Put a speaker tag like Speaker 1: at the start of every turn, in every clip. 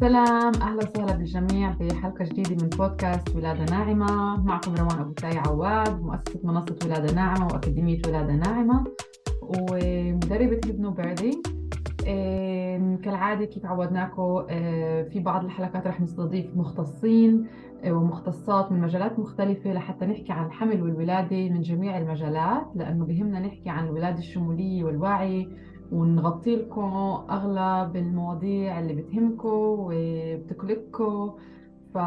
Speaker 1: سلام أهلا وسهلا بالجميع بحلقه جديدة من بودكاست ولادة ناعمة. معكم روان أبو تاي عواد مؤسسة منصة ولادة ناعمة وأكاديمية ولادة ناعمة. ومدربة هيبنو بيردي كالعادة كيف عودناكم في بعض الحلقات رح نستضيف مختصين ومختصات من مجالات مختلفة لحتى نحكي عن الحمل والولادة من جميع المجالات لأنه بهمنا نحكي عن الولادة الشمولية والوعي ونغطي لكم أغلب المواضيع اللي بتهمكم وبتقلقكم. ف...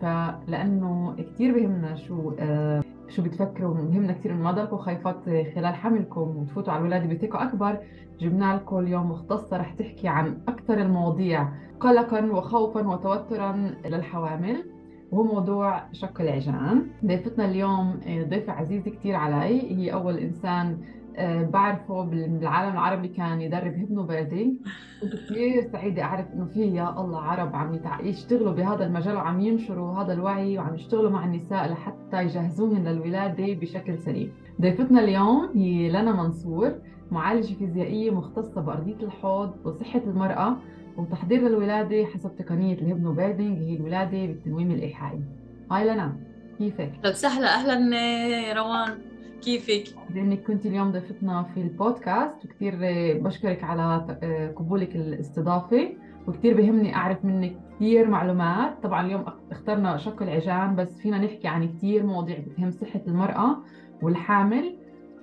Speaker 1: فلأنه كثير بهمنا شو آه شو بتفكروا. بهمنا كثير ما ضلكم خايفات خلال حملكم وتفوتوا على الولادة بثقة أكبر. جبنا لكم اليوم مختصة رح تحكي عن أكثر المواضيع قلقا وخوفا وتوترا للحوامل. وهو موضوع شق العجان. ضيفتنا اليوم آه، ضيفة عزيزة كثير علي. هي أول إنسان بعرفه بالعالم العربي كان يدرب hypnobirthing كنت كثير سعيدة أعرف إنه في يا الله عرب عم يشتغلوا بهذا المجال وعم ينشروا هذا الوعي وعم يشتغلوا مع النساء لحتى يجهزوهن للولادة بشكل سليم. ضيفتنا اليوم هي لنا منصور معالجة فيزيائية مختصة بأرضية الحوض وصحة المرأة وتحضير للولادة حسب تقنية ال hypnobirthing هي الولادة بالتنويم الإيحائي هاي لنا كيفك؟
Speaker 2: سهلة أهلا روان. كيفك؟
Speaker 1: لأنك كنت اليوم ضيفتنا في البودكاست وكثير بشكرك على قبولك الاستضافة وكثير بهمني أعرف منك كثير معلومات. طبعا اليوم اخترنا شق العجان بس فينا نحكي عن كثير مواضيع بتهم صحة المرأة والحامل.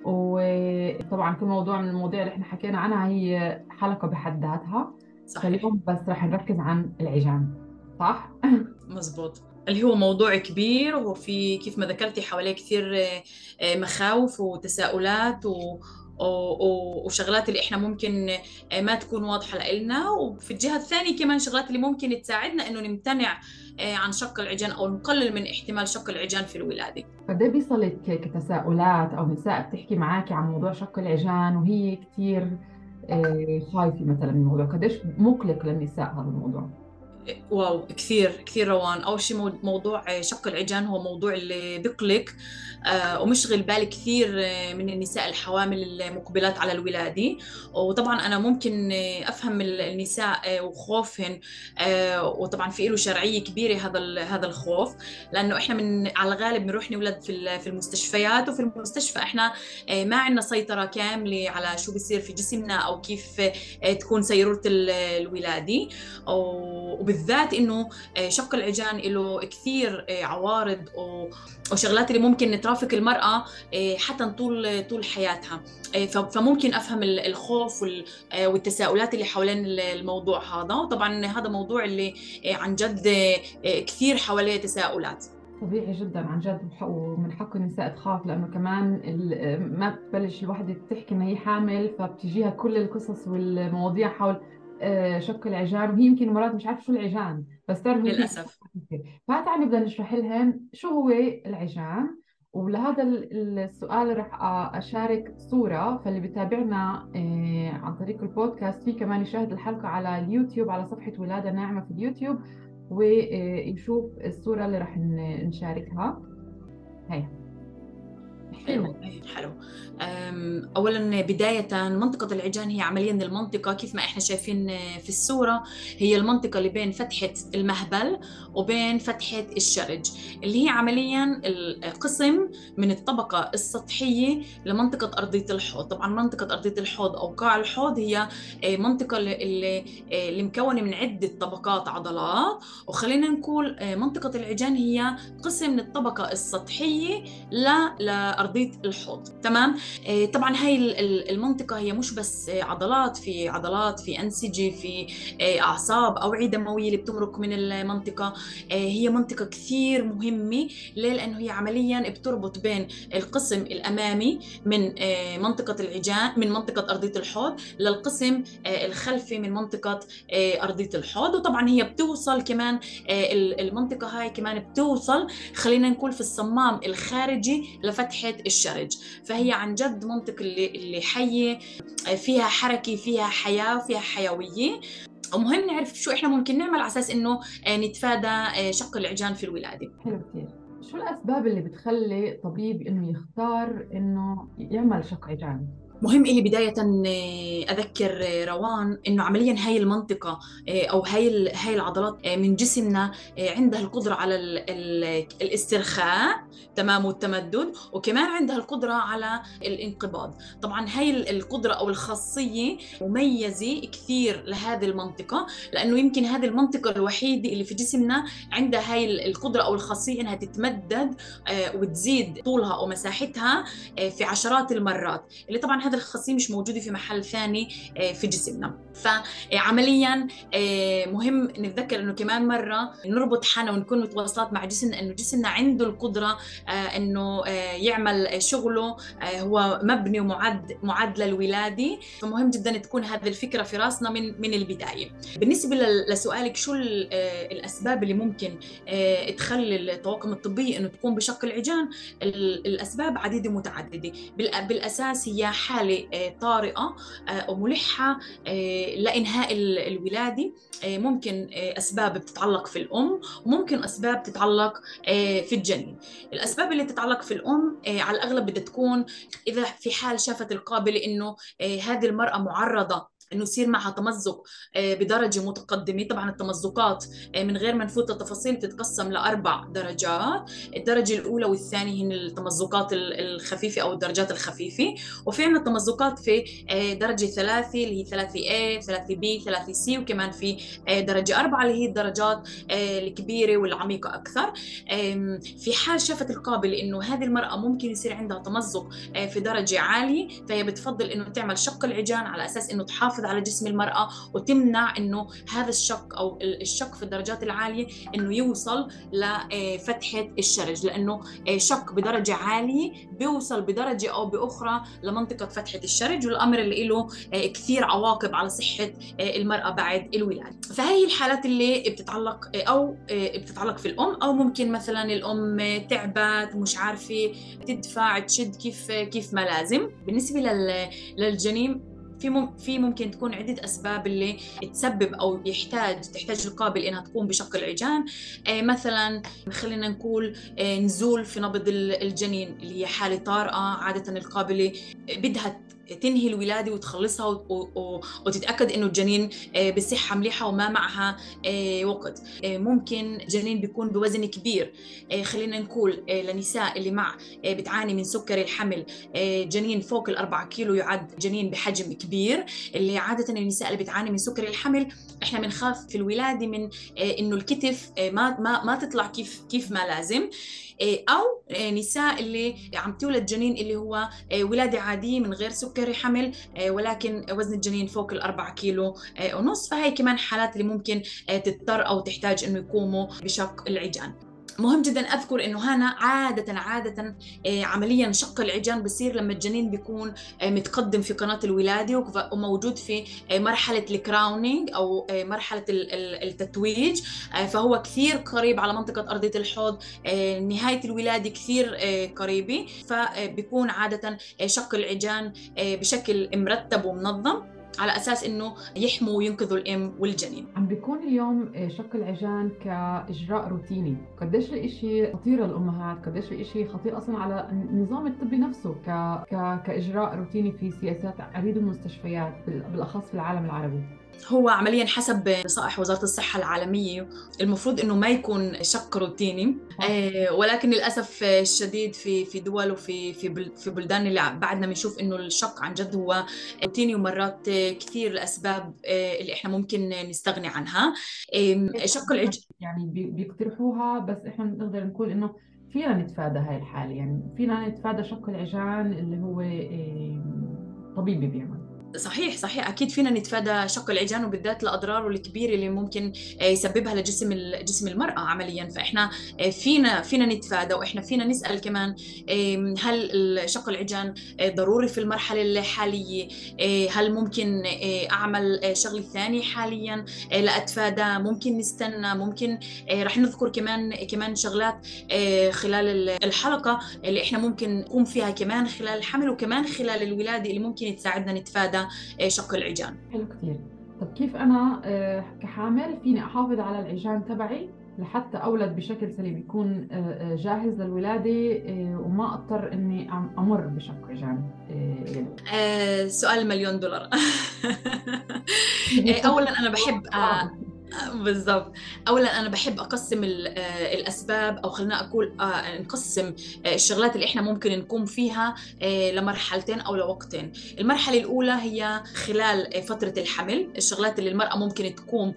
Speaker 1: وطبعا كل موضوع من المواضيع اللي إحنا حكينا عنها هي حلقة بحد ذاتها. صحيح. فاليوم بس رح نركز عن العجان صح؟
Speaker 2: مزبوط. اللي هو موضوع كبير وفي كيف ما ذكرتي حواليه كثير آه، مخاوف وتساؤلات و وشغلات اللي إحنا ممكن آه، ما تكون واضحة لنا وفي الجهة الثانية كمان شغلات اللي ممكن تساعدنا إنه نمتنع آه، عن شق العجان أو نقلل من احتمال شق العجان في الولادة.
Speaker 1: قد إيه بيصلك كتساؤلات أو نساء بتحكي معك عن موضوع شق العجان وهي كثير خايفة مثلا من الموضوع، قديش مقلق للنساء هذا الموضوع؟
Speaker 2: واو كثير كثير روان. أول شيء موضوع شق العجان هو موضوع اللي بقلق آه، ومشغل بال كثير آه، من النساء الحوامل المقبلات على الولادة. وطبعا أنا ممكن آه، أفهم النساء وخوفهن وطبعا في له شرعية كبيرة هذا هذا الخوف. لأنه إحنا من على الغالب بنروح نولد في في المستشفيات وفي المستشفى إحنا ما عندنا سيطرة كاملة على شو بيصير في جسمنا أو كيف تكون سيرورة الولادة. وبالذات إنه شق العجان له كثير عوارض وشغلات اللي ممكن نترافق المرأة آه، حتى طول طول حياتها. آه، فممكن أفهم الخوف آه، والتساؤلات اللي حوالين الموضوع هذا. وطبعا هذا موضوع اللي عن جد كثير حواليه تساؤلات.
Speaker 1: طبيعي جدا عن جد ومن حق النساء تخاف لأنه كمان ما بتبلش الوحده تحكي إنها هي حامل فبتجيها كل القصص والمواضيع حول شق العجان وهي يمكن مرات مش عارفة شو العجان بس تعرف
Speaker 2: للأسف.
Speaker 1: فتعالي نبدا نشرح لهم شو هو العجان ولهذا السؤال رح أشارك صورة فاللي بتابعنا آه، عن طريق البودكاست في كمان يشاهد الحلقة على اليوتيوب على صفحة ولادة ناعمة في اليوتيوب ويشوف الصورة اللي رح نشاركها. هي
Speaker 2: حلو. حلو. اولا بداية منطقة العجان هي عمليا المنطقة كيف ما إحنا شايفين في الصورة هي المنطقة اللي بين فتحة المهبل وبين فتحة الشرج اللي هي عمليا القسم من الطبقة السطحية لمنطقة أرضية الحوض. طبعا منطقة أرضية الحوض أو قاع الحوض هي آه، منطقة اللي, آه، اللي مكونة من عدة طبقات عضلات. وخلينا نقول آه، منطقة العجان هي قسم من الطبقة السطحية لارضيه أرضية الحوض. تمام؟ آه، طبعا هاي المنطقة هي مش بس عضلات في عضلات في أنسجة في آه، أعصاب أوعية دموية اللي بتمرق من المنطقة. آه، هي منطقة كثير مهمة. ليه؟ لأنه هي عمليا بتربط بين القسم الأمامي من منطقة العجان من منطقة أرضية الحوض للقسم الخلفي من منطقة أرضية الحوض. وطبعا هي بتوصل كمان المنطقة هاي كمان بتوصل خلينا نقول في الصمام الخارجي لفتحة الشرج. فهي عن جد منطقة اللي, اللي حية فيها حركة فيها حياة فيها حيوية. ومهم نعرف شو إحنا ممكن نعمل على أساس إنه آه، نتفادى آه، شق العجان في الولادة.
Speaker 1: حلو كثير شو الأسباب اللي بتخلي طبيب إنه يختار إنه يعمل شق عجان؟
Speaker 2: مهم إلي بداية أذكر روان إنه عمليا هاي المنطقة أو هاي هاي العضلات من جسمنا عندها القدرة على الاسترخاء تمام والتمدد وكمان عندها القدرة على الانقباض. طبعا هاي القدرة أو الخاصية مميزة كثير لهذه المنطقة لأنه يمكن هذه المنطقة الوحيدة اللي في جسمنا عندها هاي القدرة أو الخاصية إنها تتمدد وتزيد طولها أو مساحتها في عشرات المرات. اللي طبعا هذا الخاصية مش موجودة في محل ثاني آه، في جسمنا. فعمليا آه، مهم نتذكر إنه كمان مرة نربط حالنا ونكون متواصلات مع جسمنا إنه جسمنا عنده القدرة آه، إنه يعمل شغله هو مبني ومعد معد للولادة. فمهم جدا تكون هذه الفكرة في راسنا من من البداية. بالنسبة لسؤالك شو الأسباب اللي ممكن تخلي الطواقم الطبية إنه تكون بشق العجان؟ الأسباب عديدة متعددة بالأساس هي حالة آه، طارئة آه، وملحة آه، لإنهاء الولادة. ممكن أسباب بتتعلق في الأم وممكن أسباب تتعلق في الجنين الأسباب اللي تتعلق في الأم على الأغلب بدها تكون إذا في حال شافت القابلة إنه هذه المرأة معرضة إنه يصير معها تمزق آه، بدرجة متقدمة. طبعا التمزقات آه، من غير ما نفوت التفاصيل بتتقسم لأربع درجات. الدرجة الأولى والثانية هن التمزقات الخفيفة أو الدرجات الخفيفة. وفي عندنا تمزقات في آه، درجة ثلاثة اللي هي ثلاثة A ثلاثة B ثلاثة C وكمان في درجة أربعة اللي هي الدرجات الكبيرة والعميقة أكثر. في حال شافت القابله إنه هذه المرأة ممكن يصير عندها تمزق في درجة عالية فهي بتفضل إنه تعمل شق العجان على أساس إنه تحافظ تحافظ على جسم المرأة وتمنع إنه هذا الشق أو الشق في الدرجات العالية إنه يوصل لفتحة الشرج لأنه شق بدرجة عالية بيوصل بدرجة أو بأخرى لمنطقة فتحة الشرج والأمر اللي له كثير عواقب على صحة المرأة بعد الولادة. فهي الحالات اللي بتتعلق أو بتتعلق في الأم أو ممكن مثلا الأم تعبت مش عارفة تدفع تشد كيف كيف ما لازم. بالنسبة للجنين في مم في ممكن تكون عدة أسباب اللي تسبب أو يحتاج تحتاج القابل إنها تقوم بشق العجان. آه مثلا خلينا نقول آه نزول في نبض الجنين اللي هي حالة طارئة عادة القابلة بدها تنهي الولادة وتخلصها وتتأكد إنه الجنين آه، بصحه مليحة وما معها آه، وقت. آه، ممكن جنين بيكون بوزن كبير. خلينا نقول لنساء اللي مع بتعاني من سكري الحمل جنين فوق الأربعة كيلو يعد جنين بحجم كبير. اللي عادة النساء اللي بتعاني من سكري الحمل إحنا بنخاف في الولادة من إنه الكتف ما ما ما تطلع كيف كيف ما لازم. أو إيه، نساء اللي عم تولد جنين اللي هو إيه، ولادة عادية من غير سكري حمل ولكن وزن الجنين فوق الأربعة كيلو ونص. فهي كمان حالات اللي ممكن تضطر أو تحتاج إنه يقوموا بشق العجان. مهم جدا أذكر إنه هنا عادة عادة آه، عمليا شق العجان بصير لما الجنين بيكون آه، متقدم في قناة الولادة وموجود في آه، مرحلة الكراونينج أو مرحلة التتويج. فهو كثير قريب على منطقة أرضية الحوض نهاية الولادة كثير قريبة. فبيكون عادة شق العجان بشكل مرتب ومنظم. على أساس إنه يحموا وينقذوا الأم والجنين.
Speaker 1: عم بيكون اليوم آه، شق العجان كإجراء روتيني. قديش الإشي خطير للأمهات قديش الإشي خطير أصلا على النظام الطبي نفسه ك... ك... كإجراء روتيني في سياسات عديد المستشفيات بالأخص في العالم العربي.
Speaker 2: هو عمليا حسب نصائح وزارة الصحة العالمية المفروض إنه ما يكون شق روتيني آه ولكن للأسف الشديد في في دول وفي في في بلدان اللي بعدنا بنشوف إنه الشق عن جد هو روتيني ومرات كثير الأسباب آه اللي إحنا ممكن نستغني عنها.
Speaker 1: شق العج يعني بيقترحوها بس إحنا نقدر نقول إنه فينا نتفادى هاي الحالة. يعني فينا نتفادى شق العجان اللي هو طبيبي بيعمل
Speaker 2: صحيح صحيح. أكيد فينا نتفادى شق العجان وبالذات الأضرار الكبيرة اللي ممكن آه، يسببها لجسم جسم المرأة عمليا. فإحنا آه، فينا فينا نتفادى وإحنا فينا نسأل كمان هل شق العجان آه، ضروري في المرحلة الحالية؟ هل ممكن أعمل شغله ثانية حاليا؟ لاتفادى ممكن نستنى. ممكن رح نذكر كمان كمان شغلات خلال الحلقة اللي إحنا ممكن نقوم فيها كمان خلال الحمل وكمان خلال الولادة اللي ممكن تساعدنا نتفادى. شق العجان.
Speaker 1: حلو كثير. طب كيف أنا آه، كحامل فيني أحافظ على العجان تبعي لحتى أولد بشكل سليم يكون جاهز للولادة وما أضطر إني أمر بشق عجان
Speaker 2: آه سؤال مليون دولار. أولا أنا بحب بالضبط. اولا أنا بحب أقسم آه، الأسباب أو خلينا أقول آه، نقسم آه، الشغلات اللي إحنا ممكن نقوم فيها لمرحلتين أو لوقتين. المرحلة الأولى هي خلال فترة الحمل. الشغلات اللي المرأة ممكن تقوم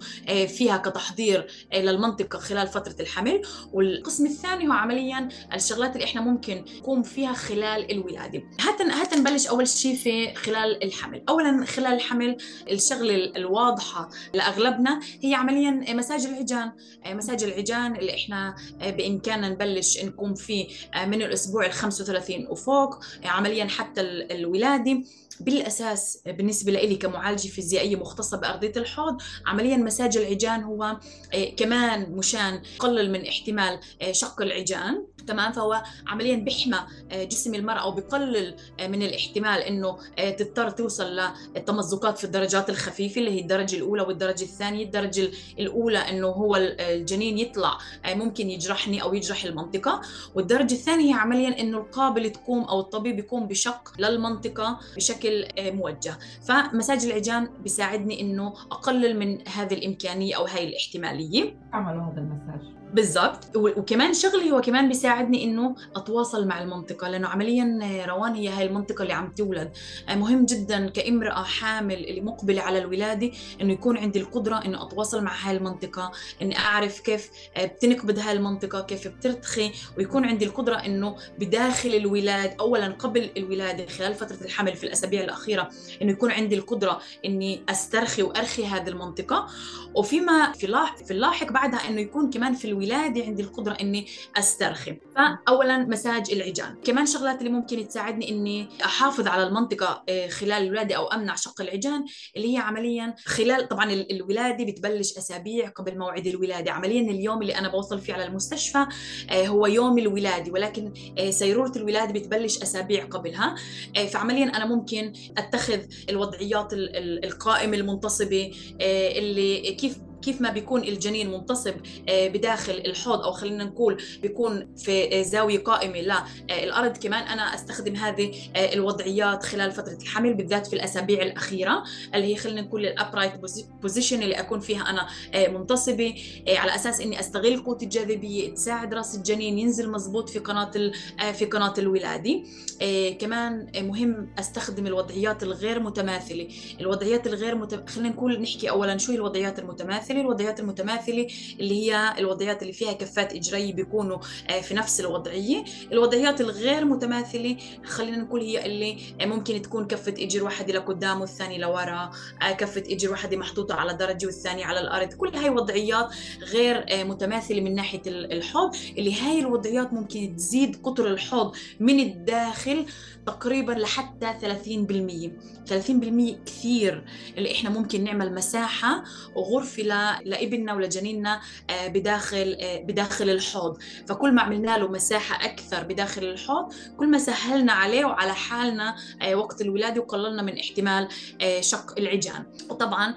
Speaker 2: فيها كتحضير للمنطقة خلال فترة الحمل. والقسم الثاني هو عمليا الشغلات اللي إحنا ممكن نقوم فيها خلال الولادة. هات هات نبلش أول شيء في خلال الحمل. اولا خلال الحمل الشغلة الواضحة لأغلبنا هي عمليا مساج العجان. مساج العجان اللي إحنا بإمكاننا نبلش نقوم فيه من الأسبوع ال 35 وفوق عمليا حتى الولادة. بالأساس بالنسبة لي كمعالجة فيزيائية مختصة بأرضية الحوض عمليا مساج العجان هو كمان مشان يقلل من احتمال شق العجان. تمام؟ فهو عمليا بيحمى آه، جسم المرأة وبقلل آه، من الاحتمال إنه آه، تضطر توصل للتمزقات في الدرجات الخفيفة اللي هي الدرجة الأولى والدرجة الثانية. الدرجة الأولى إنه هو الجنين يطلع ممكن يجرحني أو يجرح المنطقة. والدرجة الثانية هي عمليا إنه القابل تقوم أو الطبيب يقوم بشق للمنطقة بشكل موجه. فمساج العجان بيساعدني إنه أقلل من هذه الإمكانية أو هاي الاحتمالية.
Speaker 1: عملوا هذا المساج.
Speaker 2: بالضبط. وكمان شغلي هو كمان بيساعدني إنه أتواصل مع المنطقة لأنه عمليا روان هي هاي المنطقة اللي عم تولد. مهم جدا كامرأة حامل اللي مقبلة على الولادة إنه يكون عندي القدرة إنه أتواصل مع هاي المنطقة إني أعرف كيف بتنقبض هاي المنطقة كيف بترتخي ويكون عندي القدرة إنه بداخل الولاده اولا قبل الولادة خلال فترة الحمل في الأسابيع الأخيرة إنه يكون عندي القدرة إني أسترخي وأرخي هذه المنطقة. وفيما في اللاحق بعدها إنه يكون كمان في الولاده عندي القدرة إني أسترخي. فاولا مساج العجان. كمان شغلات اللي ممكن تساعدني إني أحافظ على المنطقة آه، خلال الولاده أو أمنع شق العجان اللي هي عمليا خلال طبعا الولاده بتبلش أسابيع قبل موعد الولاده عمليا اليوم اللي أنا بوصل فيه على المستشفى آه، هو يوم الولاده ولكن آه، سيرورة الولاده بتبلش أسابيع قبلها. فعمليا أنا ممكن أتخذ الوضعيات القائمة المنتصبة اللي كيف كيف ما بيكون الجنين منتصب آه، بداخل الحوض أو خلينا نقول بيكون في زاوية قائمة للارض كمان. أنا أستخدم هذه آه، الوضعيات خلال فترة الحمل بالذات في الأسابيع الأخيرة اللي هي خلينا نقول ال upright position اللي أكون فيها أنا آه، منتصبة على أساس إني أستغل قوه الجاذبية تساعد رأس الجنين ينزل مزبوط في قناة في قناة الولادة. كمان مهم أستخدم الوضعيات الغير متماثلة. الوضعيات الغير مت... خلينا نقول نحكي اولا شو هي الوضعيات المتماثلة. المتماثله الوضعيات المتماثلة اللي هي الوضعيات اللي فيها كفات اجريه بيكونوا آه، في نفس الوضعية. الوضعيات الغير متماثلة خلينا نقول هي اللي ممكن تكون كفة اجر واحدة لقدام والثانيه لورا آه، كفة اجر واحدة محطوطة على درجة والثانية على الأرض. كل هاي وضعيات غير آه، متماثلة من ناحية الحوض اللي هاي الوضعيات ممكن تزيد قطر الحوض من الداخل تقريبا لحتى 30% 30% كثير اللي إحنا ممكن نعمل مساحة وغرفه لابننا ولجنيننا آه، بداخل آه، بداخل الحوض. فكل ما عملنا له مساحة أكثر بداخل الحوض كل ما سهلنا عليه وعلى حالنا آه، وقت الولادة وقللنا من احتمال شق العجان. وطبعا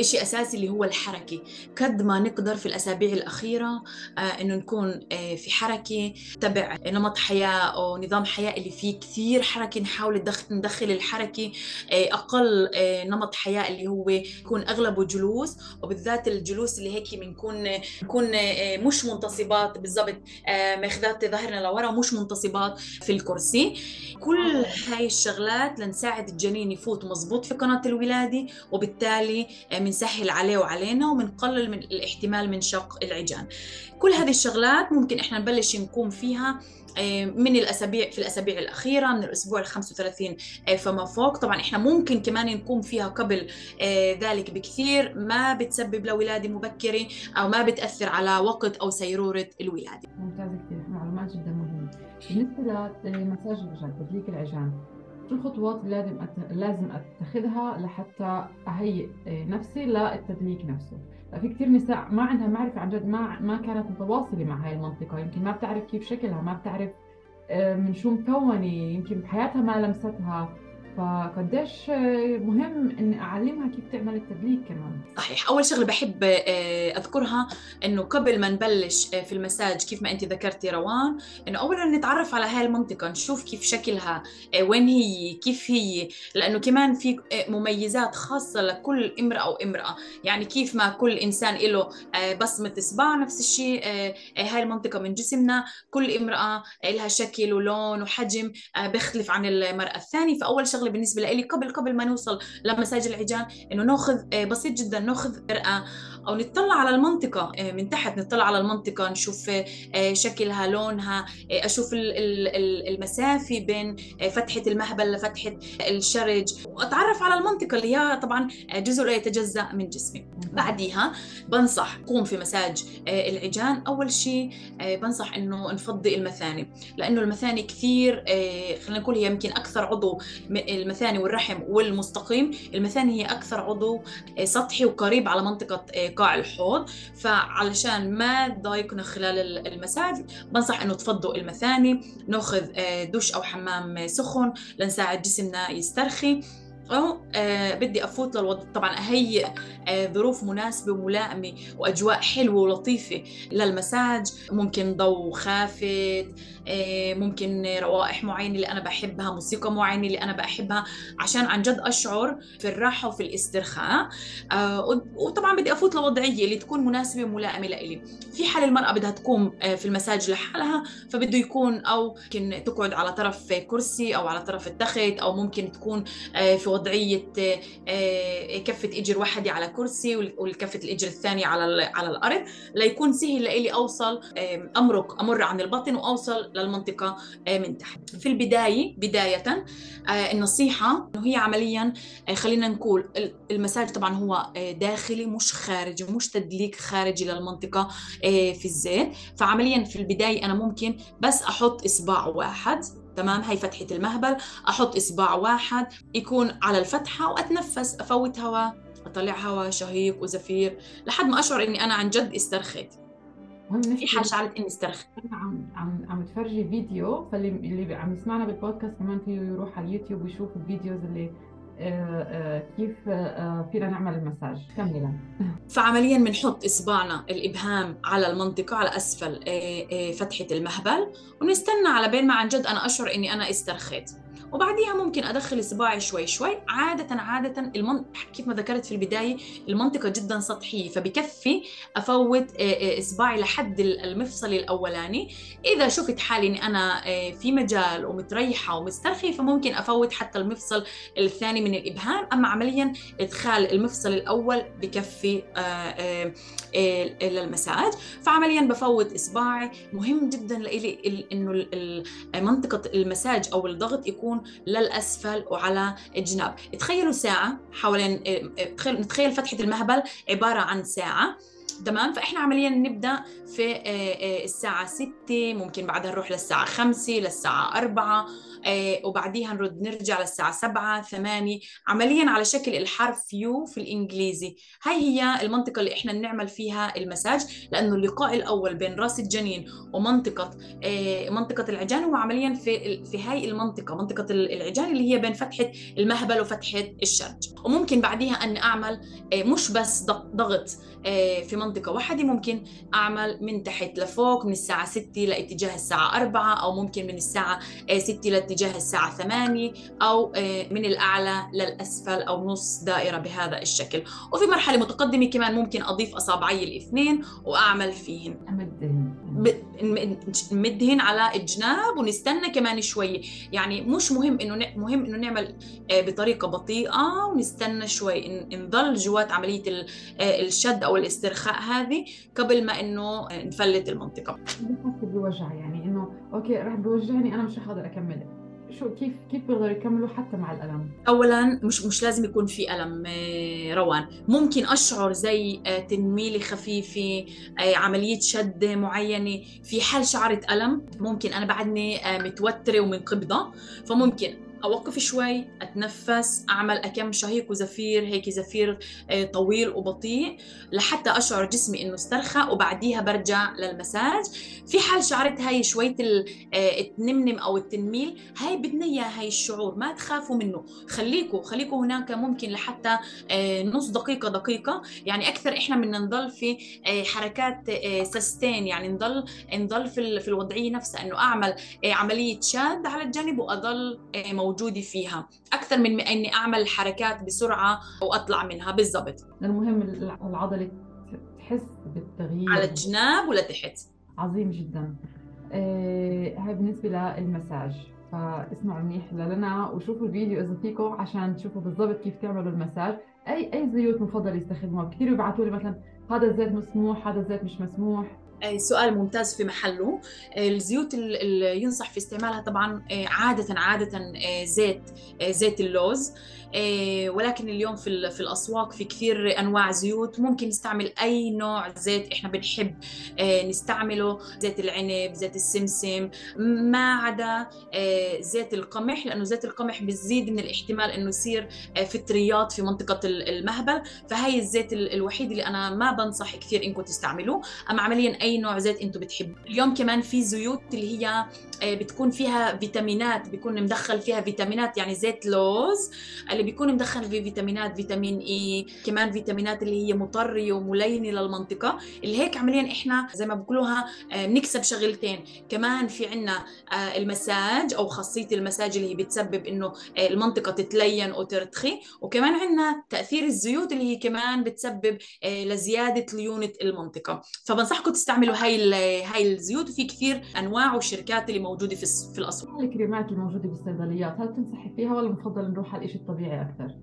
Speaker 2: شيء أساسي اللي هو الحركة. قد ما نقدر في الأسابيع الأخيرة إنه نكون في حركة تبع نمط حياة أو نظام حياة اللي فيه كثير حركة نحاول ندخل الحركة أقل نمط حياة اللي هو يكون أغلبه جلوس. وبالذات الجلوس اللي هيك بنكون بنكون آه، مش منتصبات. بالضبط آه، ماخذات ظهرنا لورا ومش منتصبات في الكرسي. كل هاي الشغلات لنساعد الجنين يفوت مزبوط في قناة الولادة وبالتالي بنسهل آه، عليه وعلينا وبنقلل من الاحتمال من شق العجان. كل هذه الشغلات ممكن إحنا نبلش نقوم فيها من الأسابيع في الأسابيع الأخيرة من الأسبوع ال 35 آه، فما فوق. طبعا إحنا ممكن كمان نقوم فيها قبل آه، ذلك بكثير. ما بتسبب لولاده مبكرة أو ما بتأثر على وقت أو سيرورة الولادة.
Speaker 1: ممتاز كثير معلومات جدا مهمة. بالنسبة لمساج العجان تدليك العجان. شو الخطوات اللي لازم لازم أتخذها لحتى أهيئ نفسي للتدليك نفسه. في كثير نساء ما عندها معرفة عن جد ما ما كانت متواصلة مع هاي المنطقة. يمكن ما بتعرف كيف شكلها ما بتعرف آه، من شو مكونة. يمكن بحياتها ما لمستها. فقديش مهم إني أعلمها كيف تعمل التدليك كمان.
Speaker 2: صحيح. أول شغلة بحب آه، أذكرها إنه قبل ما نبلش آه، في المساج كيف ما انت ذكرتي روان إنه اولا نتعرف على هاي المنطقة نشوف كيف شكلها آه، وين هي كيف هي. لأنه كمان في مميزات خاصة لكل امرأة وامراه يعني كيف ما كل إنسان له بصمة إصبع نفس الشيء هاي المنطقة من جسمنا. كل امرأة لها شكل ولون وحجم بيختلف عن المرأة الثانية. فأول شغلة بالنسبة لي قبل قبل ما نوصل لمساج العجان إنه ناخذ بسيط جدا ناخذ مرآة أو نطلع على المنطقة. آه، من تحت نطلع على المنطقة نشوف آه، شكلها لونها آه، أشوف المسافة بين فتحة المهبل لفتحة الشرج. وأتعرف على المنطقة اللي هي طبعا جزء لا يتجزأ من جسمي. بعديها بنصح قوم في مساج العجان. أول شيء بنصح إنه نفضي المثاني لأنه المثاني كثير خلينا نقول هي يمكن أكثر عضو المثاني والرحم والمستقيم. المثاني هي أكثر عضو سطحي وقريب على منطقة قاع الحوض فعلشان ما تضايقنا خلال المساج بنصح إنه تفضوا المثاني نأخذ آه، دش أو حمام سخن لنساعد جسمنا يسترخي. أو آه بدي أفوت للوضع. طبعا أهيئ آه ظروف مناسبة وملائمة وأجواء حلوة ولطيفة للمساج. ممكن ضوء خافت آه ممكن روائح معينة اللي أنا بحبها موسيقى معينة اللي أنا بحبها عشان عن جد أشعر في الراحة وفي الاسترخاء. آه وطبعا بدي أفوت لوضعية اللي تكون مناسبة وملائمة لإلي. في حال المرأة بدها تقوم آه في المساج لحالها فبده يكون أو ممكن تقعد على طرف كرسي أو على طرف التخت أو ممكن تكون آه في وضعية آه، كفة إجر واحدة على كرسي والكفة الإجر الثانية على على الأرض ليكون سهل لإلي أوصل امرق أمر عن البطن وأوصل للمنطقة آه، من تحت. في البداية بداية آه، النصيحة إنه هي عمليا خلينا نقول المساج طبعا هو داخلي مش خارجي مش تدليك خارجي للمنطقة في الزيت فعمليا في البداية أنا ممكن بس أحط إصبع واحد. تمام؟ هي فتحة المهبل. أحط إصبع واحد يكون على الفتحة وأتنفس أفوت هواء أطلع هواء شهيق وزفير لحد ما أشعر إني أنا عن جد استرخيت. في حال شعرت إني استرخيت.
Speaker 1: عم عم عم تفرجي فيديو فاللي اللي عم يسمعنا بالبودكاست كمان فيه يروح على اليوتيوب ويشوف الفيديوز اللي كيف آه، فينا نعمل المساج. كملا
Speaker 2: فعمليا بنحط إصبعنا الإبهام على المنطقة على أسفل فتحة المهبل ونستنى على بين ما عن جد أنا أشعر إني أنا استرخيت. وبعديها ممكن أدخل اصبعي شوي شوي. عادة عادة المن... كيف ما ذكرت في البداية المنطقة جدا سطحية فبكفي أفوت اصبعي لحد المفصل الأولاني. إذا شفت حالي إني أنا في مجال ومتريحة ومسترخية فممكن أفوت حتى المفصل الثاني من الإبهام. أما عمليا إدخال المفصل الأول بكفي للمساج فعمليا بفوت اصبعي مهم جدا لإلي إنه منطقه المساج أو الضغط يكون للأسفل وعلى الجناب. تخيلوا ساعة حوالين نتخيل فتحة المهبل عبارة عن ساعة تمام؟ فإحنا عمليا نبدأ في آه، آه، الساعة 6 ممكن بعدها نروح للساعة 5 للساعة 4 آه، وبعديها نرد نرجع للساعة سبعة ثمانية. عمليا على شكل الحرف يو في الإنجليزي. هاي هي المنطقة اللي إحنا بنعمل فيها المساج لأنه اللقاء الأول بين راس الجنين ومنطقة آه، منطقة العجان هو عمليا في في هاي المنطقة منطقة العجان اللي هي بين فتحة المهبل وفتحة الشرج. وممكن بعديها أن أعمل آه، مش بس ضغط في منطقة واحدة ممكن أعمل من تحت لفوق من الساعة 6 لاتجاه الساعة 4 أو ممكن من الساعة 6 لاتجاه اتجاه الساعة 8 أو آه، من الأعلى للأسفل أو نص دائرة بهذا الشكل. وفي مرحلة متقدمة كمان ممكن أضيف أصابعي الاثنين وأعمل فيهن. نمدهن على الجناب ونستنى كمان شوي. يعني مش مهم إنه مهم إنه نعمل آه، بطريقة بطيئة ونستنى شوي. نضل جوات عملية آه، الشد أو الاسترخاء هذه قبل ما إنه نفلت المنطقة.
Speaker 1: بوجع يعني إنه أوكي راح بوجعني أنا مش حاضر أكمل. شو كيف كيف بيقدروا يكملوا حتى مع الألم؟
Speaker 2: اولا مش مش لازم يكون في ألم آه، روان، ممكن أشعر زي آه، تنميله خفيفة، آه، عملية شد معينة، في حال شعرت ألم ممكن أنا بعدني متوترة ومنقبضة. فممكن أوقف شوي أتنفس أعمل كم شهيق وزفير هيك زفير آه، طويل وبطيء لحتى أشعر جسمي إنه استرخى وبعديها برجع للمساج. في حال شعرت هاي شوية آه، التنمنم أو التنميل هاي بدنا اياه هاي الشعور ما تخافوا منه. خليكوا خليكوا هناك ممكن لحتى آه، نص دقيقة دقيقة. يعني أكثر إحنا بدنا نضل في حركات سستين يعني نضل نضل في الوضعية نفسها. إنه أعمل عملية شاد على الجانب وأضل موجودة فيها. أكثر من إني أعمل حركات بسرعة وأطلع منها. بالضبط.
Speaker 1: المهم العضلة تحس بالتغيير.
Speaker 2: على الجناب ولا تحت؟
Speaker 1: عظيم جدا. آه هاي بالنسبة للمساج. فاسمعوا منيح لنا وشوفوا الفيديو إذا فيكم عشان تشوفوا بالضبط كيف تعملوا المساج. اي أي زيوت مفضل يستخدموها؟ كثير بيبعثوا لي مثلا هذا الزيت مسموح هذا الزيت مش مسموح.
Speaker 2: سؤال ممتاز في محله. الزيوت اللي ينصح في استعمالها طبعا آه، عادة عادة آه، زيت آه، زيت اللوز. ولكن اليوم في في الأسواق في كثير أنواع زيوت. ممكن نستعمل أي نوع زيت إحنا بنحب نستعمله. زيت العنب زيت السمسم ما عدا زيت القمح لأنه زيت القمح بزيد من الاحتمال إنه يصير فطريات في منطقة المهبل. فهي الزيت الوحيد اللي أنا ما بنصح كثير إنكم تستعملوه. اما عمليا أي نوع زيت إنتم بتحبوا اليوم كمان في زيوت اللي هي بتكون فيها فيتامينات بيكون مدخل فيها فيتامينات يعني زيت لوز اللي بيكون مدخل فيه فيتامينات فيتامين إي كمان فيتامينات اللي هي مطريه وملينه للمنطقه اللي هيك عمليا إحنا زي ما بقولوها آه، بنكسب شغلتين. كمان في عنا آه، المساج أو خاصية المساج اللي هي بتسبب إنه آه، المنطقة تتلين وترتخي وكمان عنا تأثير الزيوت اللي هي كمان بتسبب لزيادة ليونة المنطقة. فبنصحكم تستعملوا هاي هاي الزيوت. وفي كثير أنواع وشركات اللي موجودة في في الأسواق.
Speaker 1: الكريمات الموجودة بالصيدليات هل تنصحي فيها ولا بفضل نروح على الشيء الطبيعي أكثر؟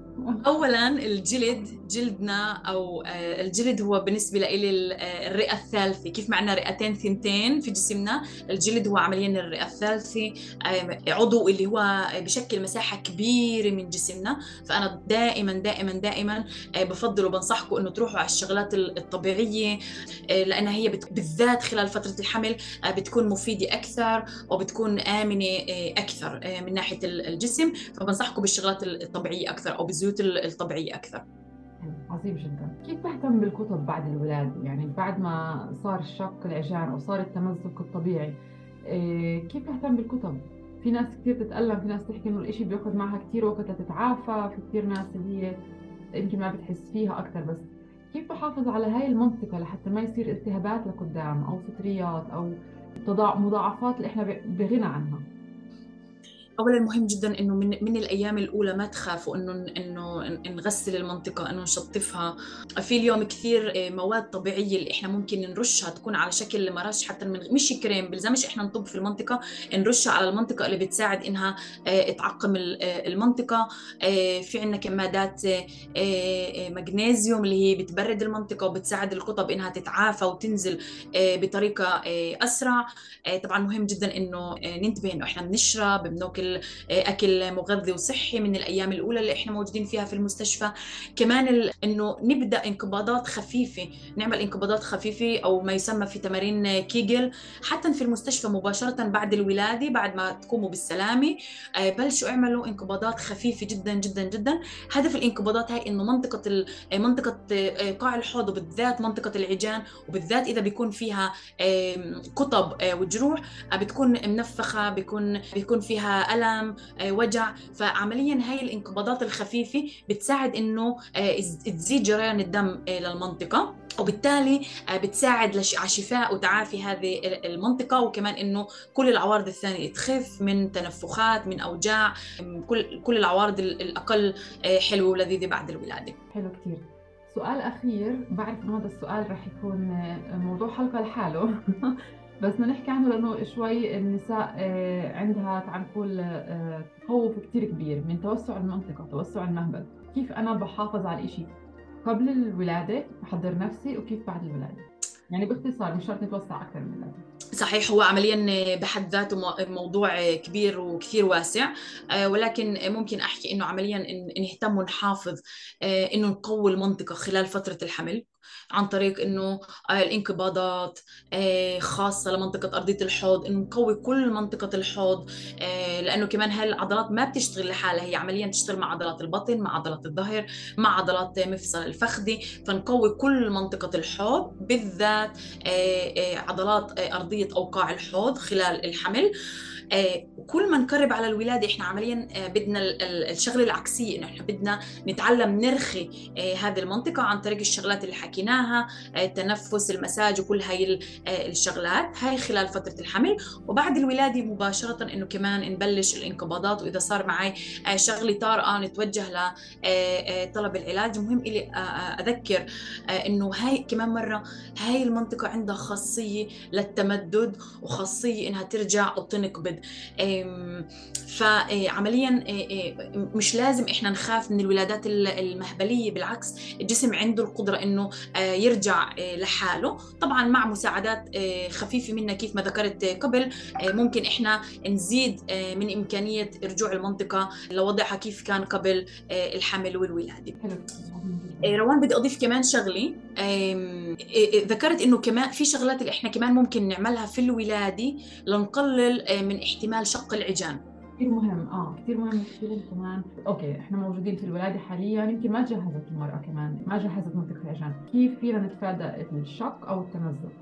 Speaker 2: اولا الجلد جلدنا أو آه، الجلد هو بالنسبة لي آه، الرئة الثالثة. كيف معنا رئتين ثنتين في جسمنا؟ الجلد هو عمليا الرئة الثالثة آه، عضو اللي هو بشكل مساحة كبيرة من جسمنا. فأنا دائما دائما دائما بفضل وبنصحكم إنه تروحوا على الشغلات الطبيعية لانها هي بالذات خلال فترة الحمل بتكون مفيدة أكثر وبتكون آمنة أكثر من ناحية الجسم. فبنصحكم بالشغلات الطبيعية أكثر أو بالزيوت الطبيعية أكثر.
Speaker 1: عظيم جدا. كيف بهتم بالكتب بعد الولادة يعني بعد ما صار الشق العجان أو صار التمزق الطبيعي إيه كيف بهتم بالكتب؟ في ناس كثير تتألم في ناس تحكي إنه الإشي بياخذ معها كثير وقت لتتعافى في كثير ناس اللي هي يمكن ما بتحس فيها أكثر بس كيف بحافظ على هاي المنطقة لحتى ما يصير التهابات لقدام أو فطريات أو مضاعفات اللي إحنا بغنى عنها؟
Speaker 2: اولا مهم جدا إنه من من الأيام الأولى ما تخافوا إنه إنه نغسل المنطقة إنه نشطفها. في اليوم كثير آه، مواد طبيعية اللي إحنا ممكن نرشها تكون على شكل مرش حتى من مش كريم بلزمش إحنا نطب في المنطقة نرشها على المنطقة اللي بتساعد إنها آه، تعقم آه، المنطقة. في عندنا كمادات مغنيسيوم اللي هي بتبرد المنطقة وبتساعد القطب إنها تتعافى وتنزل بطريقة أسرع. طبعا مهم جدا إنه ننتبه إنه إحنا بنشرب بناكل أكل أكل مغذي وصحي من الأيام الأولى اللي إحنا موجودين فيها في المستشفى. كمان إنه نبدأ انقباضات خفيفة نعمل انقباضات خفيفة أو ما يسمى في تمارين كيجل حتى في المستشفى مباشرة بعد الولادة بعد ما تقوموا بالسلامة آه، بلشوا اعملوا انقباضات خفيفة جدا جدا جدا. هدف الانقباضات هاي إنه منطقة منطقة آه، قاع الحوض وبالذات منطقة العجان وبالذات إذا بيكون فيها قطب آه، وجروح بتكون منفخة بيكون بيكون فيها ألم آه، وجع. فعمليا هاي الانقباضات الخفيفة بتساعد إنه آه، تزيد جريان الدم آه، للمنطقة وبالتالي بتساعد على شفاء وتعافي هذه المنطقة وكمان إنه كل العوارض الثانية تخف من تنفخات من أوجاع كل كل العوارض الأقل حلوة ولذيذة بعد الولادة.
Speaker 1: حلو كثير سؤال أخير بعرف إنه هذا السؤال رح يكون موضوع حلقة لحاله. بس بدنا نحكي عنه لأنه شوي النساء آه، عندها تعال نقول آه، تخوف كثير كبير من توسع المنطقة توسع المهبل. كيف أنا بحافظ على الإشي قبل الولادة بحضر نفسي وكيف بعد الولادة؟ يعني باختصار مش شرط نتوسع أكثر من الولاده
Speaker 2: صحيح هو عمليا بحد ذاته موضوع كبير وكثير واسع. آه، ولكن ممكن أحكي إنه عمليا نهتم ونحافظ إنه نقوي المنطقة خلال فترة الحمل. عن طريق إنه آه، الانقباضات آه، خاصة لمنطقة أرضية الحوض إنه نقوي كل منطقة الحوض آه، لأنه كمان هاي العضلات ما بتشتغل لحالها هي عمليا بتشتغل مع عضلات البطن مع عضلات الظهر مع عضلات مفصل الفخذي فنقوي كل منطقة الحوض بالذات عضلات أرضية أو قاع الحوض خلال الحمل. كل ما نقرب على الولادة إحنا عمليا آه، بدنا الشغله العكسيه إنه إحنا بدنا نتعلم نرخي آه، هذه المنطقة عن طريق الشغلات اللي حكيناها التنفس المساج وكل هاي الشغلات هاي خلال فترة الحمل. وبعد الولادة مباشرة إنه كمان نبلش الانقباضات وإذا صار معي شغله طارئه نتوجه لطلب العلاج. مهم لي أذكر إنه هاي كمان مرة هاي المنطقة عندها خاصية للتمدد وخاصية إنها ترجع وتنقبض الولد فعمليا مش لازم إحنا نخاف من الولادات المهبلية بالعكس الجسم عنده القدرة إنه يرجع لحاله. طبعا مع مساعدات خفيفة منا كيف ما ذكرت قبل ممكن إحنا نزيد من إمكانية رجوع المنطقة لوضعها كيف كان قبل الحمل والولادة. روان بدي أضيف كمان شغلة. ذكرت إنه كمان في شغلات اللي إحنا كمان ممكن نعملها في الولادة لنقلل من احتمال شق العجان.
Speaker 1: كثير مهم آه كثير مهم كثير كمان. أوكي إحنا موجودين في الولادة حاليا يمكن ما جهزت المرأة كمان ما جهزت منطقة العجان. كيف فينا نتفادى الشق أو التمزق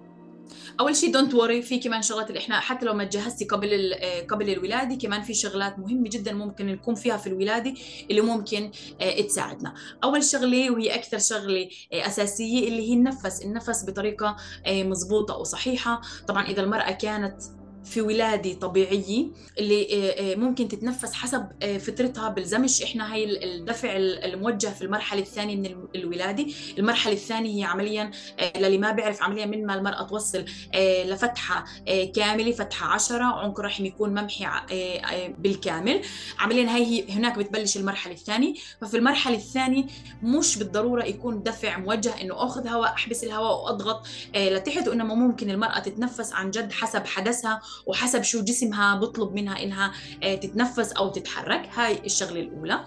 Speaker 2: أول شيء دونت وري في كمان شغلات اللي إحنا حتى لو ما تجهزتي قبل قبل الولادة كمان في شغلات مهمة جدا ممكن نكون فيها في الولادة اللي ممكن آه، تساعدنا. أول شغلة وهي أكثر شغلة آه، أساسية اللي هي النفس. النفس بطريقة آه، مضبوطة وصحيحة. طبعا إذا المرأة كانت في ولادة طبيعية اللي آه، آه، ممكن تتنفس حسب آه، فطرتها بلزمش إحنا هاي الدفع الموجه في المرحلة الثانية من الولادة. المرحلة الثانية هي عمليا للي ما بيعرف عمليا من ما المرأة توصل لفتحة كاملة فتحة عشرة. عنق الرحم يكون ممحي بالكامل. عمليا هي هناك بتبلش المرحلة الثانية. ففي المرحلة الثانية مش بالضرورة يكون دفع موجه إنه أخذ هواء أحبس الهواء وأضغط لتحت. وإنما ممكن المرأة تتنفس عن جد حسب حدثها وحسب شو جسمها بطلب منها إنها آه، تتنفس أو تتحرك. هاي الشغلة الأولى.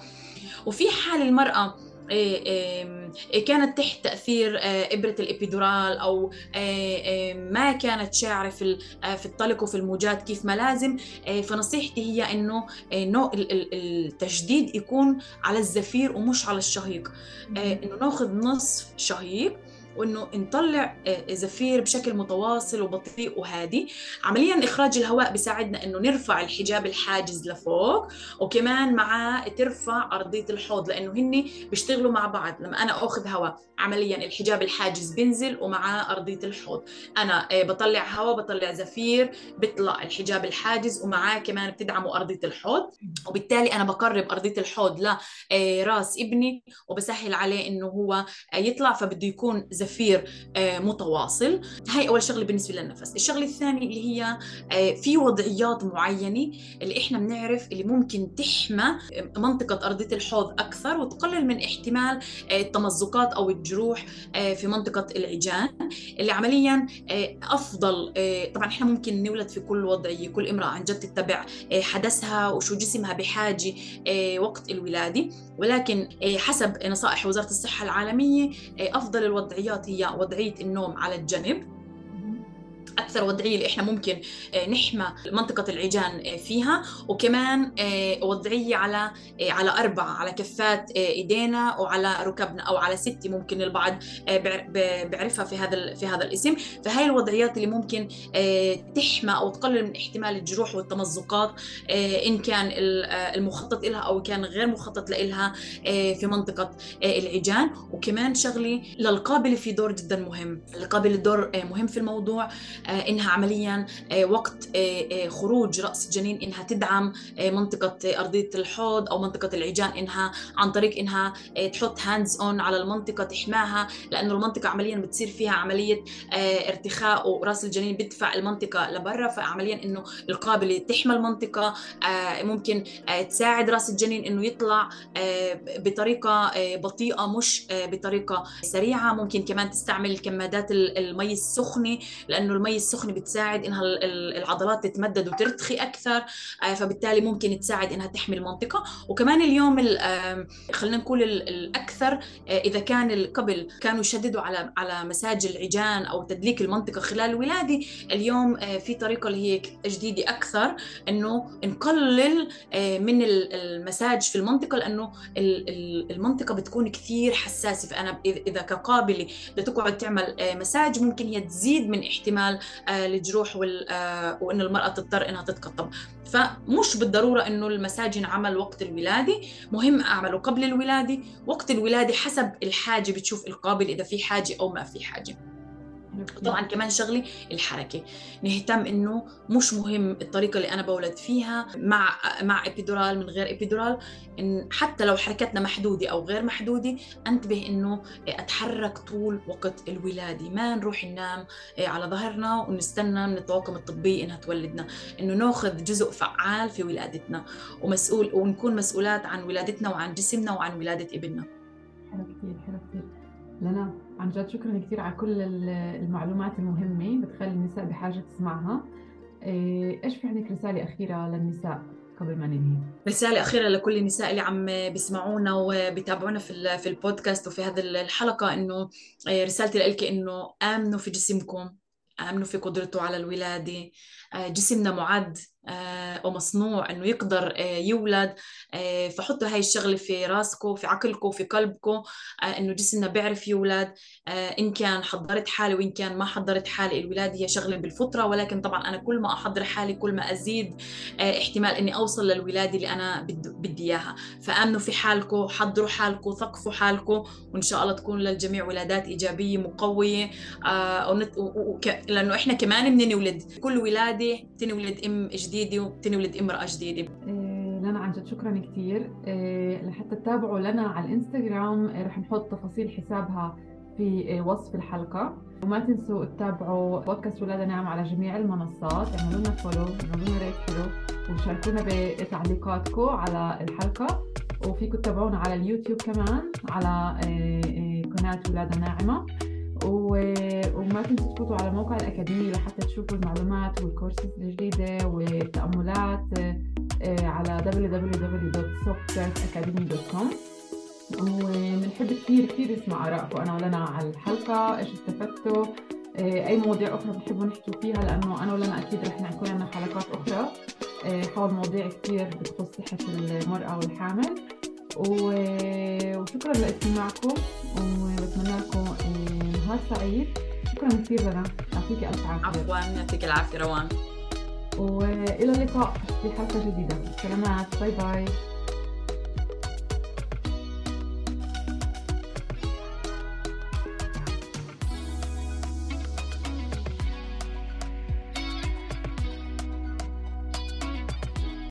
Speaker 2: وفي حال المرأة آه، كانت تحت تأثير آه، إبرة الإبيدورال أو ما كانت شاعرة في في الطلق وفي الموجات كيف ما لازم فنصيحتي هي إنه التشديد يكون على الزفير ومش على الشهيق. إنه ناخذ نصف شهيق وإنه نطلع آه، زفير بشكل متواصل وبطيء وهادي. عمليا إخراج الهواء بيساعدنا إنه نرفع الحجاب الحاجز لفوق وكمان معاه ترفع أرضية الحوض لأنه هن بيشتغلوا مع بعض. لما أنا أخذ هواء عمليا الحجاب الحاجز بينزل ومعاه أرضية الحوض. أنا آه، بطلع هواء بطلع زفير بيطلع الحجاب الحاجز ومعاه كمان بتدعمه أرضية الحوض. وبالتالي أنا بقرب أرضية الحوض لراس آه، ابني وبسهل عليه إنه هو يطلع فبده يكون زفير زفير آه، متواصل. هاي أول شغلة بالنسبة للنفس. الشغلة الثانية اللي هي آه، في وضعيات معينة اللي إحنا بنعرف اللي ممكن تحمى آه، منطقة أرضية الحوض أكثر وتقلل من احتمال التمزقات أو الجروح في منطقة العجان. اللي عمليا أفضل طبعا إحنا ممكن نولد في كل وضعية كل امرأة عن جد تتبع حدثها وشو جسمها بحاجة وقت الولادة. ولكن حسب نصائح وزارة الصحة العالمية أفضل الوضعيات الوضعيات هي وضعية النوم على الجنب. أكثر وضعية اللي إحنا ممكن آه، نحمى منطقة العجان آه، فيها. وكمان آه، وضعية على على اربعه على كفات إيدينا وعلى ركبنا أو على ستة ممكن البعض بيعرفها في هذا في هذا الاسم. فهي الوضعيات اللي ممكن تحمى أو تقلل من احتمال الجروح والتمزقات إن كان المخطط لها أو كان غير مخطط لها في منطقة العجان. وكمان شغله للقابله في دور جدا مهم. القابله دور مهم في الموضوع إنها عمليا آه، وقت آه، خروج رأس الجنين إنها تدعم منطقة أرضية الحوض أو منطقة العجان إنها عن طريق إنها تحط hands on على المنطقة تحميها لأنه المنطقة عمليا بتصير فيها عملية ارتخاء ورأس الجنين بدفع المنطقة لبرا فعمليا إنه القابلة تحمي المنطقة ممكن تساعد رأس الجنين إنه يطلع بطريقة بطيئة مش بطريقة سريعة. ممكن كمان تستعمل كمادات المي السخنة لأنه المي المي السخنة بتساعد إنها العضلات تتمدد وترتخي أكثر فبالتالي ممكن تساعد إنها تحمي المنطقة. وكمان اليوم خلينا نقول الأكثر إذا كان قبل كانوا يشددوا على على مساج العجان أو تدليك المنطقة خلال الولادة اليوم في طريقة اللي هي جديدة أكثر إنه نقلل من المساج في المنطقة لأنه المنطقة بتكون كثير حساسة. فأنا اذا كقابلة بتقعد تعمل مساج ممكن هي تزيد من احتمال الجروح وإن المرأة تضطر إنها تتقطب فمش بالضرورة إنه المساج ينعمل وقت الولادة مهم اعمله قبل الولادة. وقت الولادة حسب الحاجة بتشوف القابل إذا في حاجة أو ما في حاجة. طبعا كمان شغله الحركة. نهتم إنه مش مهم الطريقة اللي أنا بولد فيها مع مع ابيدورال من غير ابيدورال إن حتى لو حركتنا محدودة أو غير محدودة أنتبه إنه أتحرك طول وقت الولادة. ما نروح ننام على ظهرنا ونستنى من الطواقم الطبيه إنها تولدنا. إنه ناخذ جزء فعال في ولادتنا ومسؤول ونكون مسؤولات عن ولادتنا وعن جسمنا وعن ولادة ابننا.
Speaker 1: حلو كثير حلو كثير لنا عن جد شكرا كثير على كل المعلومات المهمة بتخلي النساء بحاجة تسمعها. إيه، إيش في عندك رسالة أخيرة للنساء قبل ما ننهي؟
Speaker 2: رسالة أخيرة لكل النساء اللي عم بيسمعونا وبيتابعونا في في البودكاست وفي هذه الحلقة إنه إيه، رسالتي لك إنه آمنوا في جسمكم آمنوا في قدرته على الولادة جسمنا معد آه، ومصنوع إنه يقدر آه، يولد. فحطوا هاي الشغلة في راسكم في عقلكم في قلبكم إنه جسمنا بيعرف يولد. إن كان حضرت حالي وإن كان ما حضرت حالي الولاده هي شغلة بالفطرة. ولكن طبعا أنا كل ما أحضر حالي كل ما أزيد احتمال إني أوصل للولاده اللي أنا بدي إياها. فآمنوا في حالكم حضروا حالكم ثقفوا حالكم وإن شاء الله تكون للجميع ولادات إيجابية مقوية. لأنه إحنا كمان بنولد. كل ولادة تنولد أم جديدة وتنولد امرأة جديدة.
Speaker 1: إيه لنا عن جد شكرا كثير إيه لحتى تتابعوا لنا على الإنستغرام إيه رح نحط تفاصيل حسابها في وصف الحلقة. وما تنسوا تتابعوا بودكاست ولادة نعم على جميع المنصات. اعملوا لنا فولو اعملوا لنا ريت حلو وشاركونا بتعليقاتكم على الحلقة. وفيكم تتابعونا على اليوتيوب كمان على قناة ولادة ناعمة. وما تنسوا تفوتوا على موقع الأكاديمية لحتى تشوفوا المعلومات والكورسات الجديدة والتأملات آه، على www.softsurfacademy.com وبنحب كثير كثير نسمع آرائكم. أنا ولنا على الحلقة. إيش استفدتوا؟ آه، أي مواضيع أخرى بتحبوا نحكي فيها؟ لأنه أنا ولنا أكيد رح نكون عندنا حلقات أخرى. آه، حول مواضيع كثير بتخص صحة المرأة والحامل. وشكرا لإستماعكم. وبتمنى لكم نهار سعيد. شكرا كثير لنا. يعطيك ألف عافية.
Speaker 2: عفوا يعطيك العافية روان.
Speaker 1: وإلى اللقاء في حلقة جديدة. سلامات. باي باي